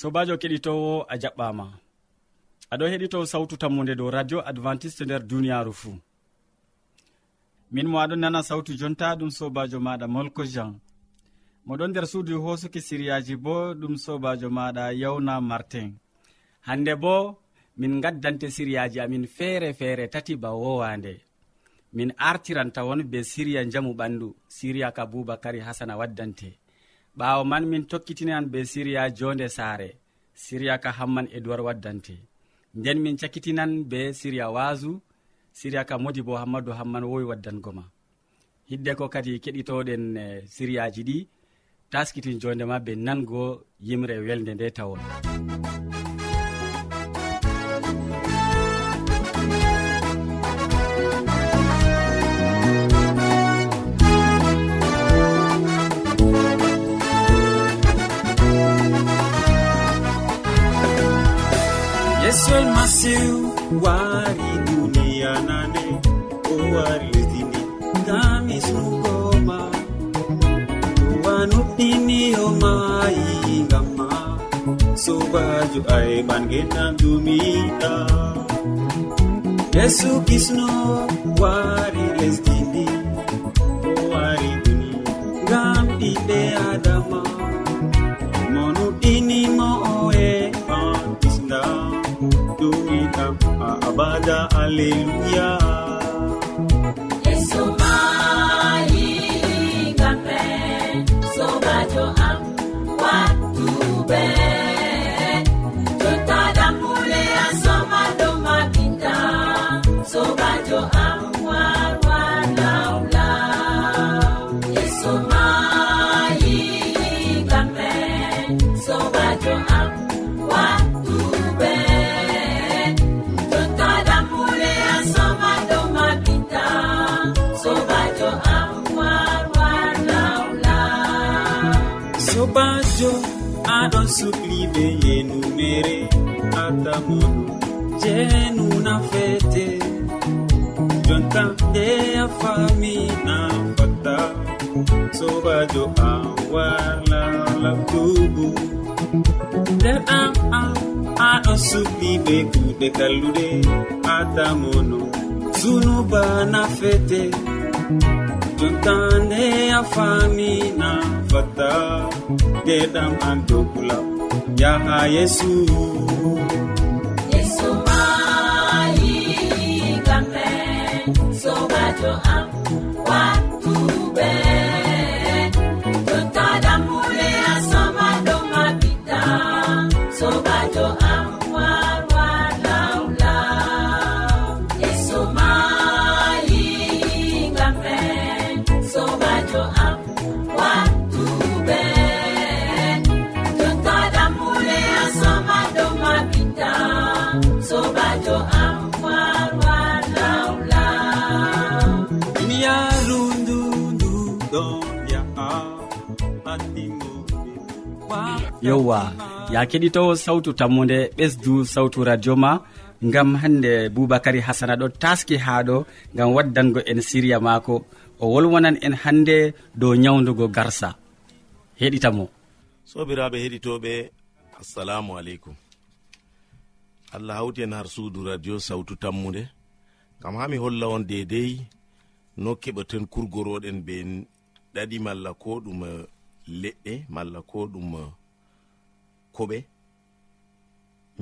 sobajo keɗitowo a jaɓɓama. Aɗo heɗito sawtu tammude dow radio adventiste nder duniyaru fuu. Min mo aɗon nana sawtu jonta ɗum sobajo maɗa molko jean. Moɗon nder suudu hosuki siriyaji bo ɗum sobajo maɗa yawna martin. Hande bo min gaddante siriyaji amin feere feere tati ba wowande. Min artiran tawon be siriya jamu ɓandu siriya ka boubacary hasana waddante. ɓaawo man min tokkitinan be siriya jonde saare. Siriya ka hamman edoird waddante. Nden min cakkitinan be siriya waasu. Siriya ka modi bo hammadou hamman wowi waddango ma. Hidde ko kadi keɗitoɗen e, siriyaji ɗi taskitin jondema be nango yimre welde nde tawon. almasiw wari duniya nane o wari lesdini ngam isnugoma towanuɗɗiniyomayi ngam ma sobajo ayɓan genam dumiɗa yesu kisno wari lesdi halleluya famina fatta sobajo an wala nder an an aɗo suɓɓi be kuɗe kallude atamono sunubana fete. Jontande a famina fatta deɗam an dokula yaha yesu. to am wa yewwa ya keɗitowo sawtu tammude ɓesdu sawtu radio ma gam hande boubacary hasana ɗo taski ha ɗo gam waddango en siriya mako o wolwonan en hande dow nyawdugo garsa. Heɗitamo sobiraɓe heɗitoɓe assalamu aleykum. Allah hawti en har suudu radio sawtu tammude. Gam ha mi holla on dedei no keɓaten kurgoroɗen be ɗaɗi malla ko ɗum eh, leɗɗe malla ko ɗum eh, ko ɓe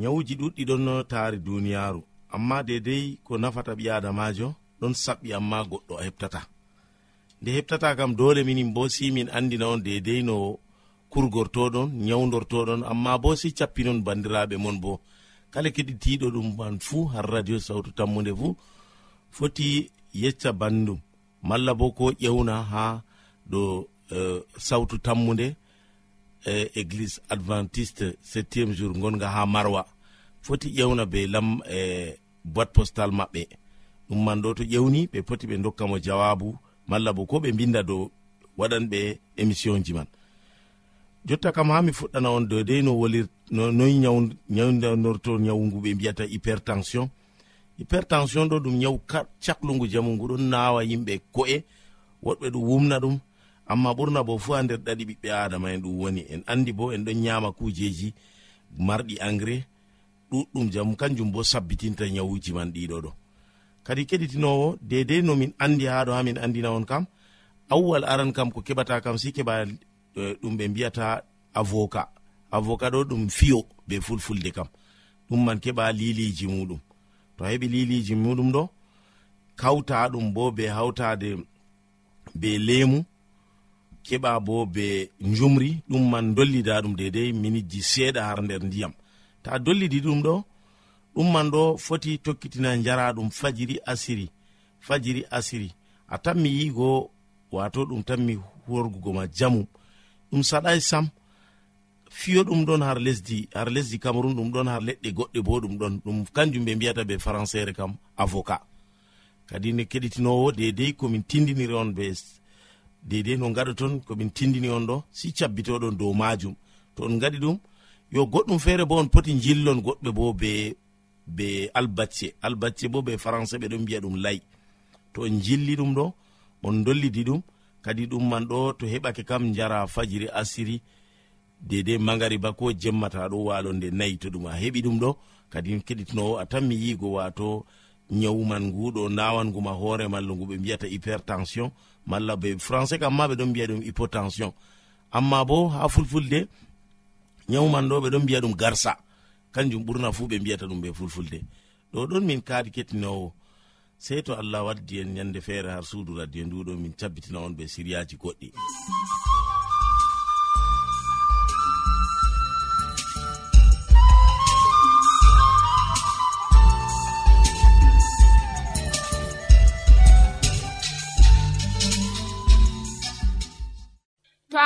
nyawuji ɗuɗɗi ɗon taari duniyaaru amma dedei ko nafata ɓi adamajo ɗon saɓɓi amma goɗɗo a heɓtata. Nde heɓtata kam dole minin bo si min andina on dedei no kurgortoɗon nyawdortoɗon amma bo si cappinon bandiraɓe mon bo. Kala keɗitiɗo ɗum man fuu har radio sawtu tammude fuu foti yecca bandum malla bo ko ƴewna ha ɗo uh, eh, sawtu tammude e église adventiste septiéme jour gonga ha marwa. Foti ƴewna be lam e boite postal maɓɓe. Ɗum man ɗo to ƴewni ɓe poti ɓe dokkamo jawabu malla bo ko ɓe binda dow waɗan ɓe émission ji man. Jotta kam ha mi fuɗɗana on dedei no wolir noyi nyawdanorto nyawu ngu ɓe mbiyata hypertension. Hypertension ɗo ɗum nyawu caklugu jamu ngu ɗon nawa yimɓe ko'e woɗɓe ɗum wumna ɗum amma ɓurna bo fu ha nder ɗaɗi ɓiɓɓe adama en ɗum woni. En andi bo en ɗon nyama kujeji marɗi engrais ɗuɗɗum jam kanjum bo sabbitinta nyawuji man ɗiɗo ɗo. Kadi keɗitinowo dedei nomin andi haɗo ha min andina on kam awwal aran kam ko keɓata kam si keɓa e, ɗum ɓe mbiyata avoka. Avoka ɗo ɗum fiyo be fulfulde kam. Ɗum man keɓa liliji muɗum. To a heɓi liliji muɗum ɗo kawta ɗum bo be hawtade be lemu keɓa bo be jumri ɗum man dollida ɗum dedei miniji seeɗa har nder ndiyam. Ta dollidi ɗum ɗo ɗum man ɗo foti tokkitina jara ɗum fajiri asiri fajiri asiri. A tanmi yigo wato ɗum tanmi horgugo ma jamum ɗum saɗai sam fiyo ɗum ɗon har lesdi har lesdi cameron ɗum ɗon har leɗɗe goɗɗe bo ɗum ɗon ɗum kanjum ɓe mbiyata be françaire kam avocat. Kadi ne keɗitinowo dedei komin tindiniri on be deidei no gaɗaton komin tindini on ɗo si cabbitoɗon dow majum. To on gaɗi ɗum yo goɗɗum feere bo on poti jillon goɗɓe bo be be albatier albatier bo be français ɓeɗon mbiya ɗum lay. To on jilli ɗum ɗo on dollidi ɗum kadi ɗum man ɗo to heɓake kam jara fajiri asiri. Dedei magariba ko jemmata ɗo walo nde nayi to ɗum a heɓi ɗum ɗo kadi keɗitinowo a tan mi yigo wato ñawuman nguɗo nawanguma hoore malla ngu ɓe mbiyata hypertension malla be français kam ma ɓe ɗon mbiya ɗum hypotension. Amma bo ha fulfulde ñawuman ɗo ɓe ɗon mbiya ɗum garsa. Kanjum ɓurna fuu ɓe mbiyata ɗum ɓe fulfulde. Ɗo ɗon min kaadi kettinowo. Sey to allah waddi en ñande feere har suudu radio nduɗo min cabbitina on ɓe siriyaji goɗɗi.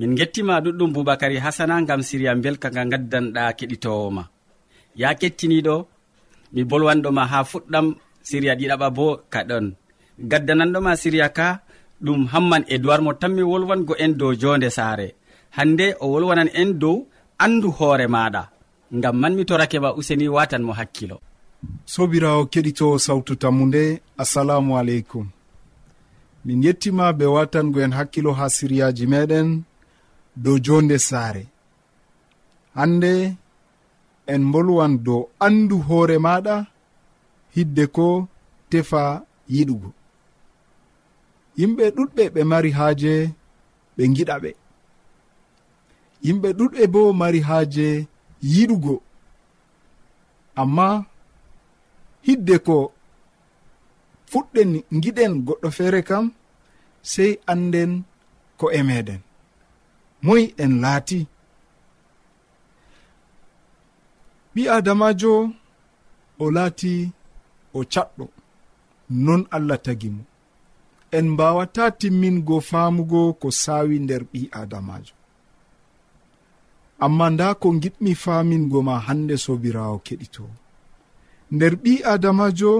min gettima ɗuɗɗum boubacary hasana gam siriya belka nga gaddanɗa keɗitowoma ya kettiniɗo mi bolwanɗoma ha fuɗɗam siriya ɗiɗaɓa bo kaɗon gaddananɗoma siriya ka ɗum hamman edoird mo tanmi wolwango en dow jonde saare. Hande o wolwanan en dow andu hoore maɗa ngam manmi torakema useni watan mo hakkilo. Sobirawo keɗitowo sawtu tammu nde assalamu aleykum. Min yettima be watango en hakkilo ha siriyaji meɗen. dow jonde saare. Hande en bolwan dow andu hoore maɗa hidde ko tefa yiɗugo. Yimɓe ɗuɗɓe ɓe mari haaje ɓe giɗa ɓe. Yimɓe ɗuɗɓe bo mari haaje yiɗugo. Amma hidde ko fuɗɗen giɗen goɗɗo feere kam sey anden ko e meɗen moy en laati. Ɓi adamajo o laati o caɗɗo non allah tagi mo. En mbawata timmingo faamugo ko saawi nder ɓi adamajo amma nda ko giɗmi faamingo ma hande sobirawo keɗito nder ɓi adamajo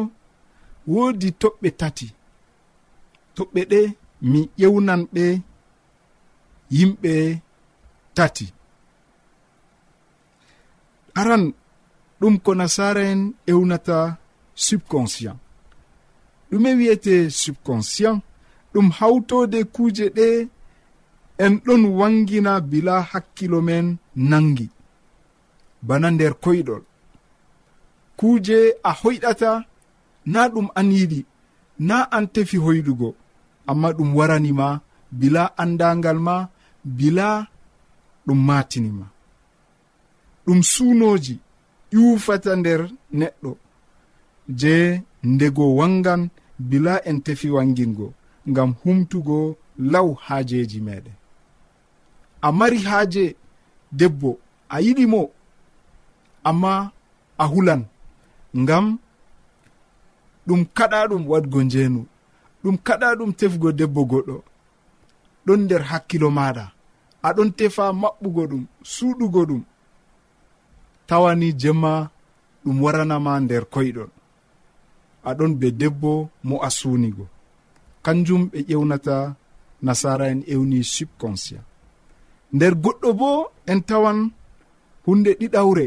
woodi toɓɓe tati. Toɓɓe ɗe mi ƴewnan ɓe yimɓe tati. Aran ɗum ko nasara en ewnata subconscient. Ɗume wi'ete subconscient ɗum hawtode kuuje ɗe en ɗon wangina bila hakkilo men nangi. Bana nder koyɗol. Kuuje a hoyɗata na ɗum an yiɗi na an tefi hoyɗugo amma ɗum waranima bila andangal ma bila ɗum matinima. Ɗum sunoji ƴufata nder neɗɗo je ndego wangan bila en tefi wangingo ngam humtugo law haajeji meɗen. A mari haaje debbo a yiɗi mo amma a hulan ngam ɗum kaɗa ɗum waɗgo njeenu ɗum kaɗa ɗum tefgo debbo goɗɗo. ɗon nder hakkilo maɗa aɗon tefa maɓɓugo ɗum suɗugo ɗum. Tawani jemma ɗum waranama nder koyɗol aɗon be debbo mo a sunigo kanjum ɓe ƴewnata nasara en ewni subconscient. Nder goɗɗo bo en tawan hunde ɗiɗawre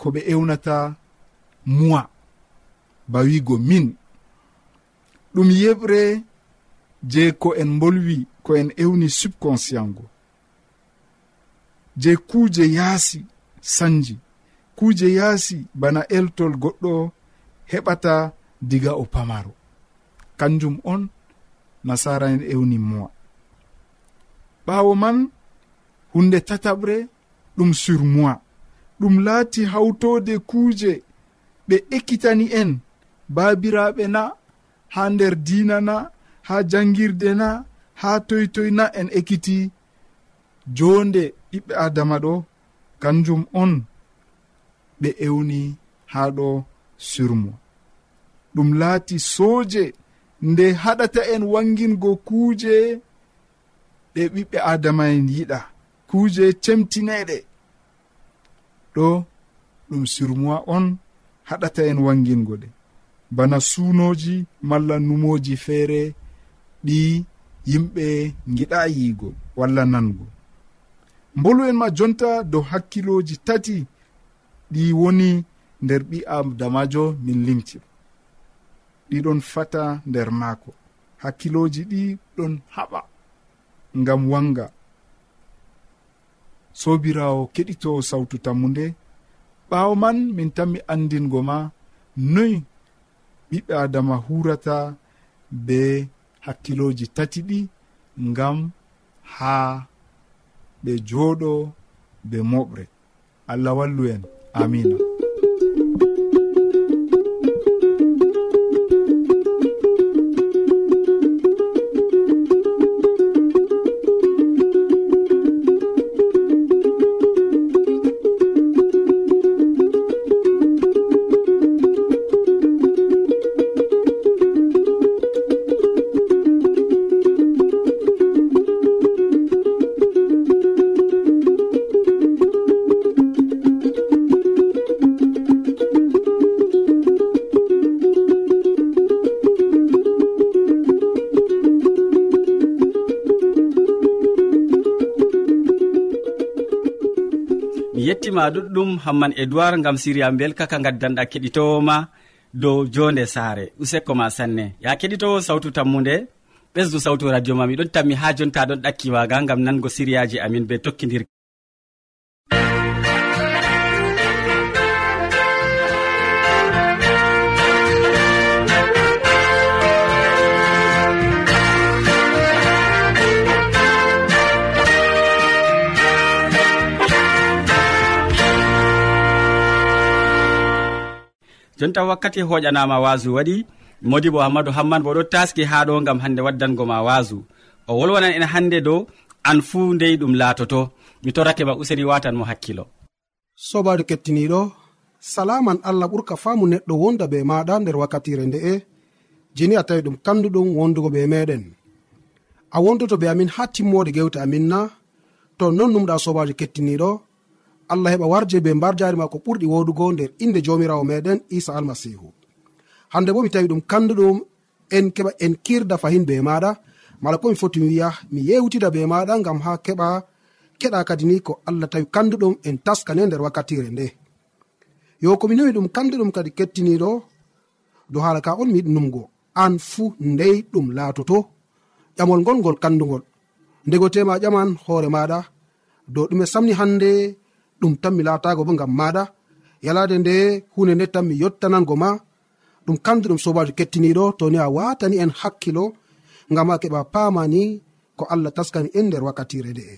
ko ɓe ewnata muwa ba wigo min. Ɗum yeɓre je ko en bolwi ko en ewni subconscient go je kuuje yaasi sanji kuuje yaasi bana eltol goɗɗo heɓata diga o pamaro kanjum on nasara en ewni moa ɓaawo man hunde tataɓre ɗum sur moi ɗum laati hawtode kuuje ɓe ekkitani en baabiraaɓe na ha nder diina na ha jangirde na ha toytoyna en ekkiti jonde ɓiɓɓe adama ɗo kanjum on ɓe ewni ha ɗo surmo ɗum laati sooje nde haɗata en wangingo kuuje ɗe ɓiɓɓe adama en yiɗa. Kuuje cemtineɗe ɗo ɗum surmoi on haɗata en wangingo ɗe. Bana suunoji malla numoji feere ɗi yimɓe giɗa yiigo walla nango. Mbolu en ma jonta dow hakkiloji tati ɗi woni nder ɓi adamajo min limti. Ɗiɗon fata nder maako. Hakkiloji ɗi ɗon haɓa ngam wanga. Sobirawo keɗito sawtu tammu nde ɓaawo man min tanmi andingo ma noy ɓiɓɓe adama hurata be hakkiloji tati ɗi ngam ha ɓe jooɗo be moɓre. Allah wallu en. Amina. mi yettima ɗuɗɗum hamman edoird gam siriya belka ka gaddanɗa keɗitowoma dow jonde saare. Useko ma sanne. Ya keɗitowo sawtu tammude ɓesdu sawtu radio ma miɗon tammi ha jonta ɗon ɗakkima ga gam nango siriyaji amin be tokkidir jonta wakkati hoƴanama wasu waɗi modi bo hammadou hamman bo ɗo taski ha ɗo gam hande waddango ma wasu. O wolwanan en hande dow an fuu ndey ɗum laatoto. Mi torake ma useni watan mo hakkilo. Sobajo kettiniɗo salaman allah ɓurka faamu neɗɗo wonda be maɗa nder wakkatire nde'e jeni a tawi ɗum kanduɗum wondugo be meɗen. A wondoto be amin ha timmode gewte amin na. To non numɗa sobajo kettiniɗo allah heɓa warje be mbar jari ma ko ɓurɗi wodugo nder inde jomirawo meɗen isa almasihu. Hande bo mi tawi ɗum kanduɗum en keɓa en kirda fahin be maɗa. Mala ko mi foti mi wiya mi yewtida be maɗa gam ha keɓa keɗa kadi ni ko allah tawi kanduɗum en taskane nder wakkatire nde. Yo komi nawi ɗum kanduɗum kadi kettiniɗo do hala ka on mi yiɗi numgo. An fuu ndey ɗum laatoto. Ƴamol ngol ngol kandugol ndego tema ƴaman hoore maɗa. Dow ɗume samni hande ɗum tan mi laatago bo ngam maɗa yalade nde hunde nde tan mi yottanango ma. Ɗum kamduɗum sobajo kettiniɗo toni a watani en hakkilo ngam a keɓa pamani ko allah taskani en nder wakkatire nde'e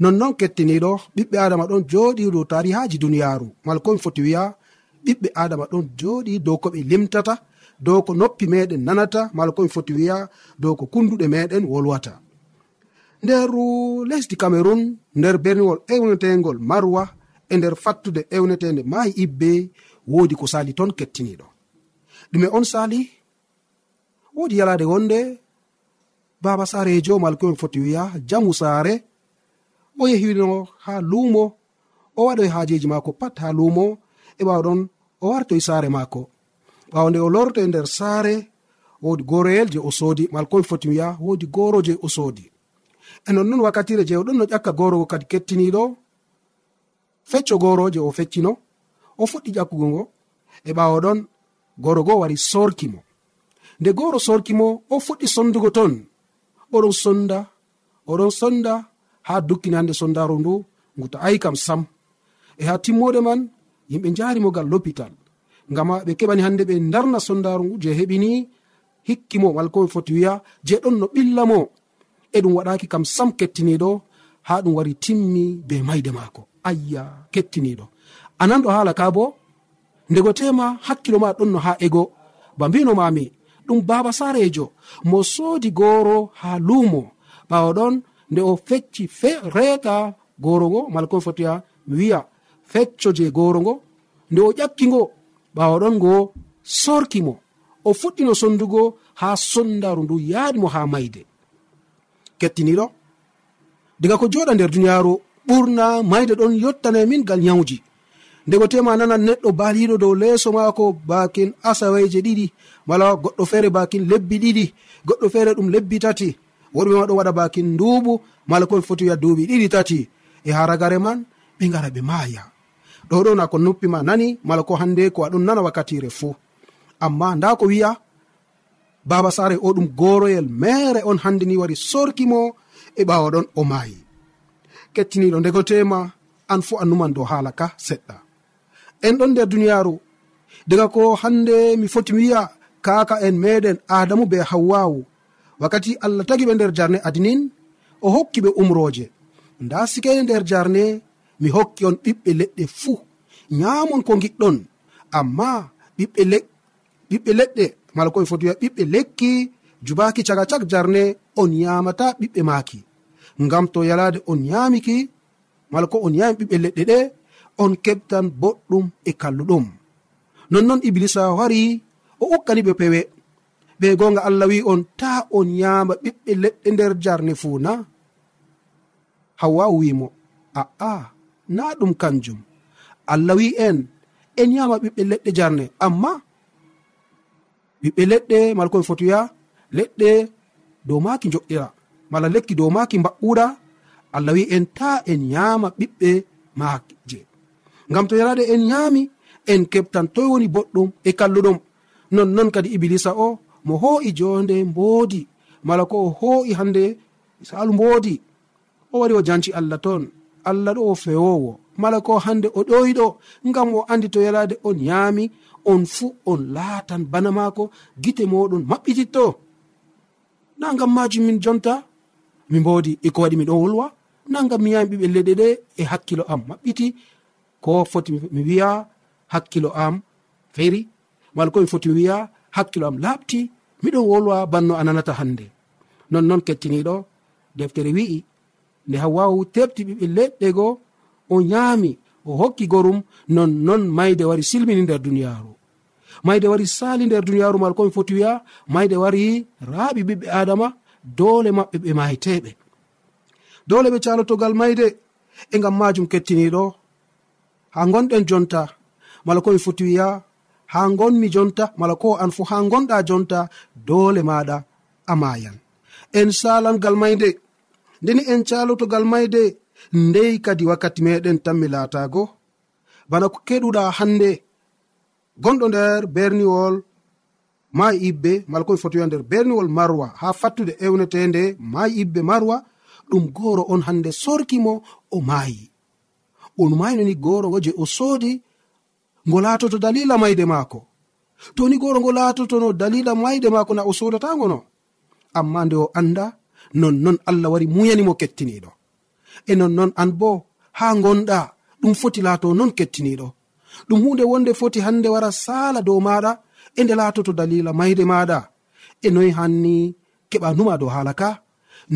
nonnon kettiniɗo ɓiɓɓe adama ɗon joɗi dow tarihaji duniyaru mala komi foti wiya ɓiɓɓe adama ɗon joɗi dow ko ɓe limtata dow ko noppi meɗen nanata. Mala komi foti wiya dow ko kunduɗe meɗen wolwata. nder lesdi cameron nder berniwol ewnetegol marwa e nder fattude ewnetede mayi ibbe wodi ko sali ton kettiniɗo ɗume on sali wodi yalade wonde baba sarejo e malkoen foti wiya jamu saare o yehino ha lumo o waɗoy hajeji mako pat ha lumo e ɓawɗon o wartoy saare maako. Ɓawo nde o lorto e nder saare wodi goroyel je o soodi malkoen foti wiya wodi goro je o soodi. e nonnon wakkatire jewɗon no ƴakka gorowo kadi kettiniɗo. Fecco goro je o feccino o fuɗɗi ƴakkugo ngo e ɓawo ɗon goro goo wari sorkimo nde goro sorkimo o fuɗɗi sondugo ton. Oɗon sonda oɗon sonda ha dukkini hande sondaru ndu ngu to ayi kam sam. E ha timmode man yimɓe jarimo gal lopital. Ngama ɓe keɓani hande ɓe darna sondaru ngu je heɓini hikkimo wala ko foti wiya je ɗon no ɓilla mo. e ɗum waɗaki kam sam kettiniɗo ha ɗum wari timmi be mayde maako. Ayya kettiniɗo anan ɗo haala ka bo ndego tema hakkilo ma ɗon no ha ego. Ba mbino mami ɗum baba sarejo mo soodi goro ha lumo ɓawo ɗon nde o fecci fe reeta goro ngo mala ko fotiya mi wiya fecco je goro ngo. Nde o ƴakkingo ɓawo ɗon ngo sorkimo o fuɗɗino sondugo ha sondaru ndu yaadimo ha mayde. kettiniɗo diga ko joɗa nder duniyaru ɓurna mayde ɗon yottana e min gal nyawuji ndego tema nanan neɗɗo baliɗo dow leeso maako bakin asaweje ɗiɗi mala goɗɗo feere bakin lebbi ɗiɗi goɗɗo feere ɗum lebbi tati. Worɓe ma ɗo waɗa bakin nduubu mala koɓe foti wiya duuɓi ɗiɗi tati. E haragare man ɓe gara ɓe maaya. Ɗo ɗon na ko noppima nani mala ko hande ko aɗon nana wakkatire fuu. Amma nda ko wiya baba sare o ɗum goroyel mere on hande ni wari sorkimo e ɓawaɗon o maayi. Kettiniɗo ndegotema an fu annuman dow haala ka seɗɗa. En ɗon nder duniyaru daga ko hande mi foti mi wiya kaka en meɗen adamu be hawwawu wakkati allah tagi ɓe nder jarne adinin o hokki ɓe umroje nda sikeni nder jarne mi hokki on ɓiɓɓe leɗɗe fuu. Nyamon ko giɗɗon amma ɓiɓɓe leɗɗe mala ko foti wiya ɓiɓɓe lekki jubaki caga cak jarne on yamata ɓiɓɓe maki ngam to yalade on yamiki mala ko on yami ɓiɓɓe leɗɗe ɗe on keɓtan boɗɗum e kalluɗum. Nonnon iblisa wari o ukkani ɓe pewe. Ɓe gonga allah wi on ta on yama ɓiɓɓe leɗɗe nder jarne fuu na. Hawwa'u wimo a'a na ɗum kanjum. Allah wi en en yama ɓiɓɓe leɗɗe jarne. Amma ɓiɓɓe leɗɗe mala koɓe foti wiya leɗɗe dow maki joƴƴira mala lekki dow maki mbaɓɓuɗa allah wi en ta en yama ɓiɓɓe maje ngam to yarade en yami en keɓtan toy woni boɗɗum e kalluɗum. Nonnon kadi iblisa o mo ho'i jonde mboodi. Mala ko o ho'i hande salu mboodi. O wari o janci allah ton allah ɗo o fewowo. Mala ko hande o ɗoyiɗo ngam o andi to yalade on yami on fuu on laatan bana maako gite moɗon maɓɓititto. Na ngam majum min jonta mi mbodi eko waɗi miɗon wolwa. Na ngam mi yami ɓiɓɓe leɗɗe ɗe e hakkilo am maɓɓiti. Ko foti mi wiya hakkilo am feri. Mala ko mi foti mi wiya hakkilo am laɓti miɗon wolwa banno a nanata hannde. Nonnoon kettiniɗo deftere wi'i nde hawwawu tebti ɓiɓɓe leɗɗe go o nyaami o hokki gorum nonnon mayde wari silmini nder duniyaaru. Mayde wari sali nder duniyaaru mal komi foti wiya mayde wari raaɓi ɓiɓɓe adama doole maɓɓe ɓe mayteɓe. Doole ɓe calotogal mayde e ngam majum kettiniɗo ha gonɗen jonta mala komi foti wiya ha gonmi jonta mala ko an fu ha gonɗa jonta doole maɗa a mayan en salangal mayde ndeni en calotogal mayde ndey kadi wakkati meɗen tanmi laatago. Bana ko keɗuɗa hande gonɗo nder berniwol ma ibbe mala komi fotoya nder berniwol marwa. Ha fattude ewnetende ma ibbe marwa ɗum goro on hande sorkimo o maayi. On maynoni gooro ngo je o soodi ngo laatoto dalila mayde maako. To ni gooro ngo laatotono dalila mayde maako na o sodatango no? Amma nde o anda nonnon allah wari muyanimo kettiniɗo e nonnon an bo ha gonɗa ɗum foti laato non kettiniɗo. Ɗum hunde wonde foti hande wara sala dow maɗa e nde laatoto dalila mayre maɗa e noyi hanni keɓa numa dow hala ka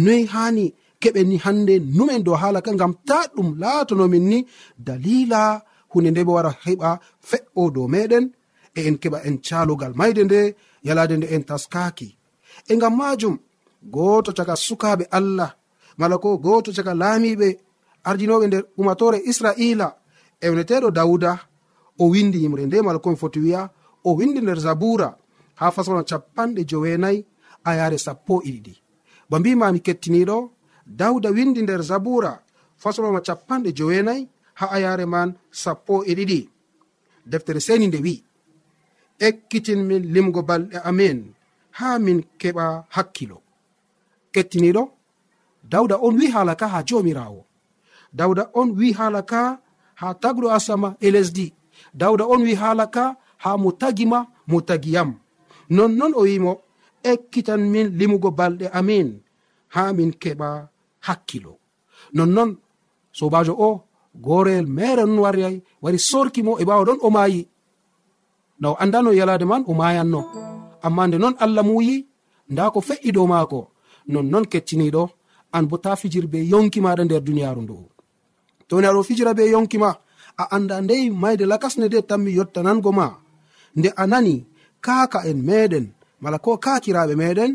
noyi hani keɓenni hande numen dow hala ka ngam ta ɗum laatonomin ni dalila hunde nde bo wara heɓa fe'o dow meɗen e en keɓa en calugal mayde nde yalade nde en taskaki e ngam majum goto caga sukaɓe allah mala ko goto caka laamiɓe ardinoɓe nder umatore israila. Ewneteɗo dawuda o windi yimre nde mala komi foti wiya o windi nder zabura ha fasona capanɗe jowenayi a yare sappo e iɗiɗi ba mbimami kettiniɗo dawda windi nder zabura fasoloma capanɗe jowenayi ha ayare man sappo e ɗiɗi. Deftere seni nde wi'i. Ekkitin min limgo balɗe amin ha min keɓa hakkilo. Kettiniɗo dawda on wi hala ka ha jomirawo. Dawda on wi hala ka ha tagɗo asama e lesdi. Dawda on wi hala ka ha mo tagima mo tagiyam nonnon o wimo ekkitan min limugo balɗe amin ha min keɓa hakkilo. Nonnon sobajo o goreyel mere non wariyay wari sorkimo e ɓawa ɗon o mayi na o andano yalade man o mayanno amma nde non allah muyi nda ko fe'i dow maako. Nonnon kettiniɗo. an bo ta fijir be yonki maɗa nder duniyaru ndu. O toni aɗo fijira be yonki ma a anda ndey mayde lakasne nde tanmi yottanango ma. Nde a nani kaka en meɗen mala ko kakiraɓe meɗen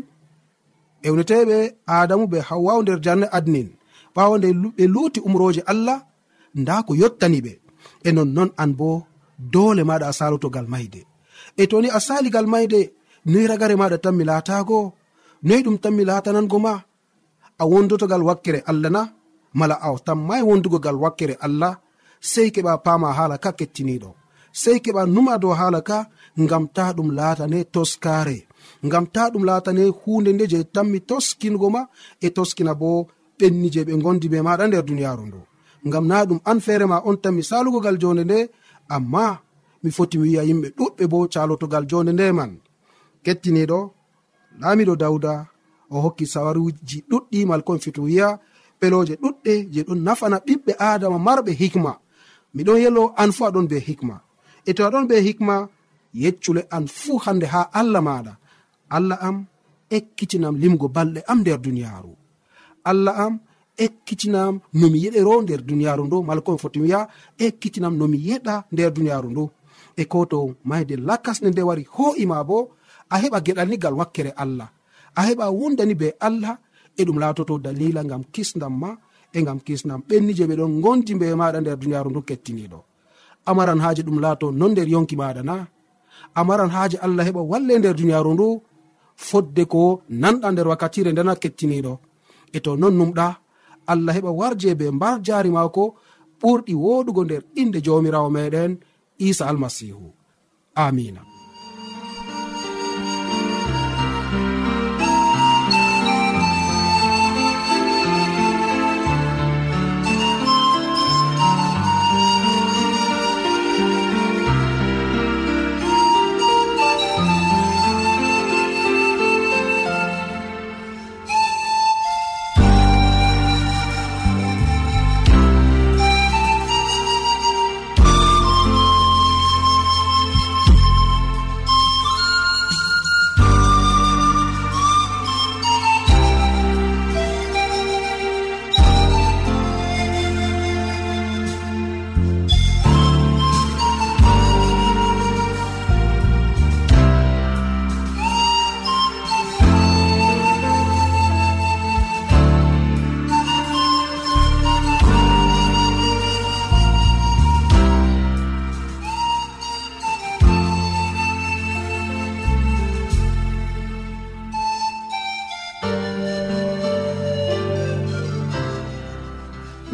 ewneteɓe adamu be hawwaw nder jarne adnin. Ɓawo nde ɓe luuti umroje allah nda ko yottani ɓe. E nonnon an bo dole maɗa a salotogal mayde. E toni a saligal mayde noyi ragare maɗa tanmi laatago noyi ɗum tanmi latanango ma a wondotogal wakkere allah na mala a tammai wondugogal wakkere allah sei keɓa pama hala ka kettiniɗo sei keɓa numa dow hala ka ngam ta ɗum latane toskare ngam ta ɗum latane hunde nde je tammi toskingo ma e toskina bo ɓenni je ɓe gondi be maɗa nder duniyaru ndu. Ngam na ɗum an feere ma on tan mi salugogal jonde nde amma mi foti mi wiya yimɓe ɗuɗɓe bo calotogal jonde nde man. Kettiniɗo laamiɗo dawda o hokki sawaruji ɗuɗɗi malkon fituwiya ɓeloje ɗuɗɗe je ɗon nafana ɓiɓɓe adama marɓe hikma. Miɗon yelo an fu aɗon be hikma. E to aɗon be hikma yeccule an fuu hande ha allah maɗa. Allah am ekkitinam limgo balɗe am nder duniyaru. Allah am ekkitinam nomi yeɗero nder duniyaru ndo mala komi foti wiya ekkitinam nomi yeɗa nder duniyaru ndo e ko to mayde lakasne nde wari ho'ima bo a heɓa geɗal geɗalnigal wakkere allah. a heɓa wondani be allah e ɗum laatoto dalila gam kisdam ma e gam kisdam ɓenni je ɓe ɗon gondi be maɗa nder duniyaru ndu kettiniɗo. Amaran haaji ɗum laato non nder yonki maɗa na. Amaran haaji allah heɓa walle nder duniyaru ndu fodde ko nanɗa nder wakkatire ndena kettiniɗo. E to non numɗa allah heɓa warje be mbar jaari maako ɓurɗi woɗugo nder inde jawmirawo meɗen isa almasihu. Amina.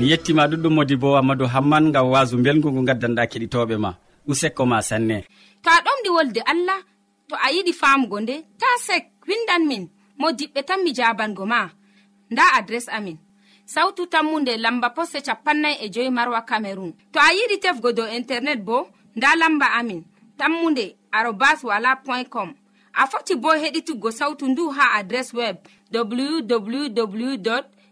mi yettima ɗuɗɗum modi bo amadou hamman gam wasu belgu ngu gaddanɗa keɗitoɓe ma. Usekko ma sanne to a ɗomɗi wolde allah to a yiɗi famugo nde ta sek windan min. Mo diɓɓe tan mi jabango ma. Nda adres amin. Sautu tammunde lamba posse capannay e joyi marwa camerun to a yiɗi tefgo dow internet bo nda lamba amin. Tammunde arobas wala point com. A foti bo heɗituggo sautu ndu ha adres web www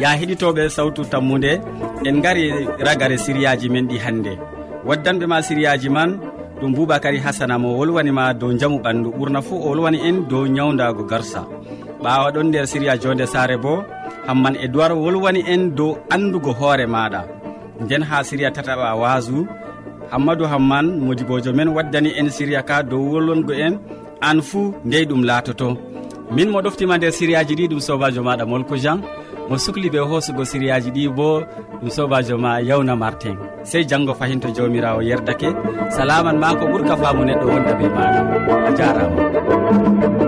ya heɗitoɓe sawtu tammude en gari ragare siriyaji men ɗi hannde. Waddanɓe ma siriyaji man ɗum boubacary hasana mo wolwanima dow jaamu ɓandu ɓurna fuu o wolwani en dow ñawdago garsa. Ɓawa ɗon nder siriya jonde sare bo hamman e duwar wolwani en dow andugo hoore maɗa. Nden ha siriya tataɓa wasu hammadou hamman modibojo men waddani en siriya ka dow wolwongo en an fuu ndey ɗum laatoto. Min mo ɗoftima nder siriyaji ɗi ɗum sobajo maɗa molko jean. mo sukli ɓe hoosugo siriyaji ɗi bo ɗum sobajo ma yawna martin sey janggo fayinto jawmirawo yerdake. Salaman ma ko ɓuurka famu neɗɗo wonda ɓe maɗa a jarama.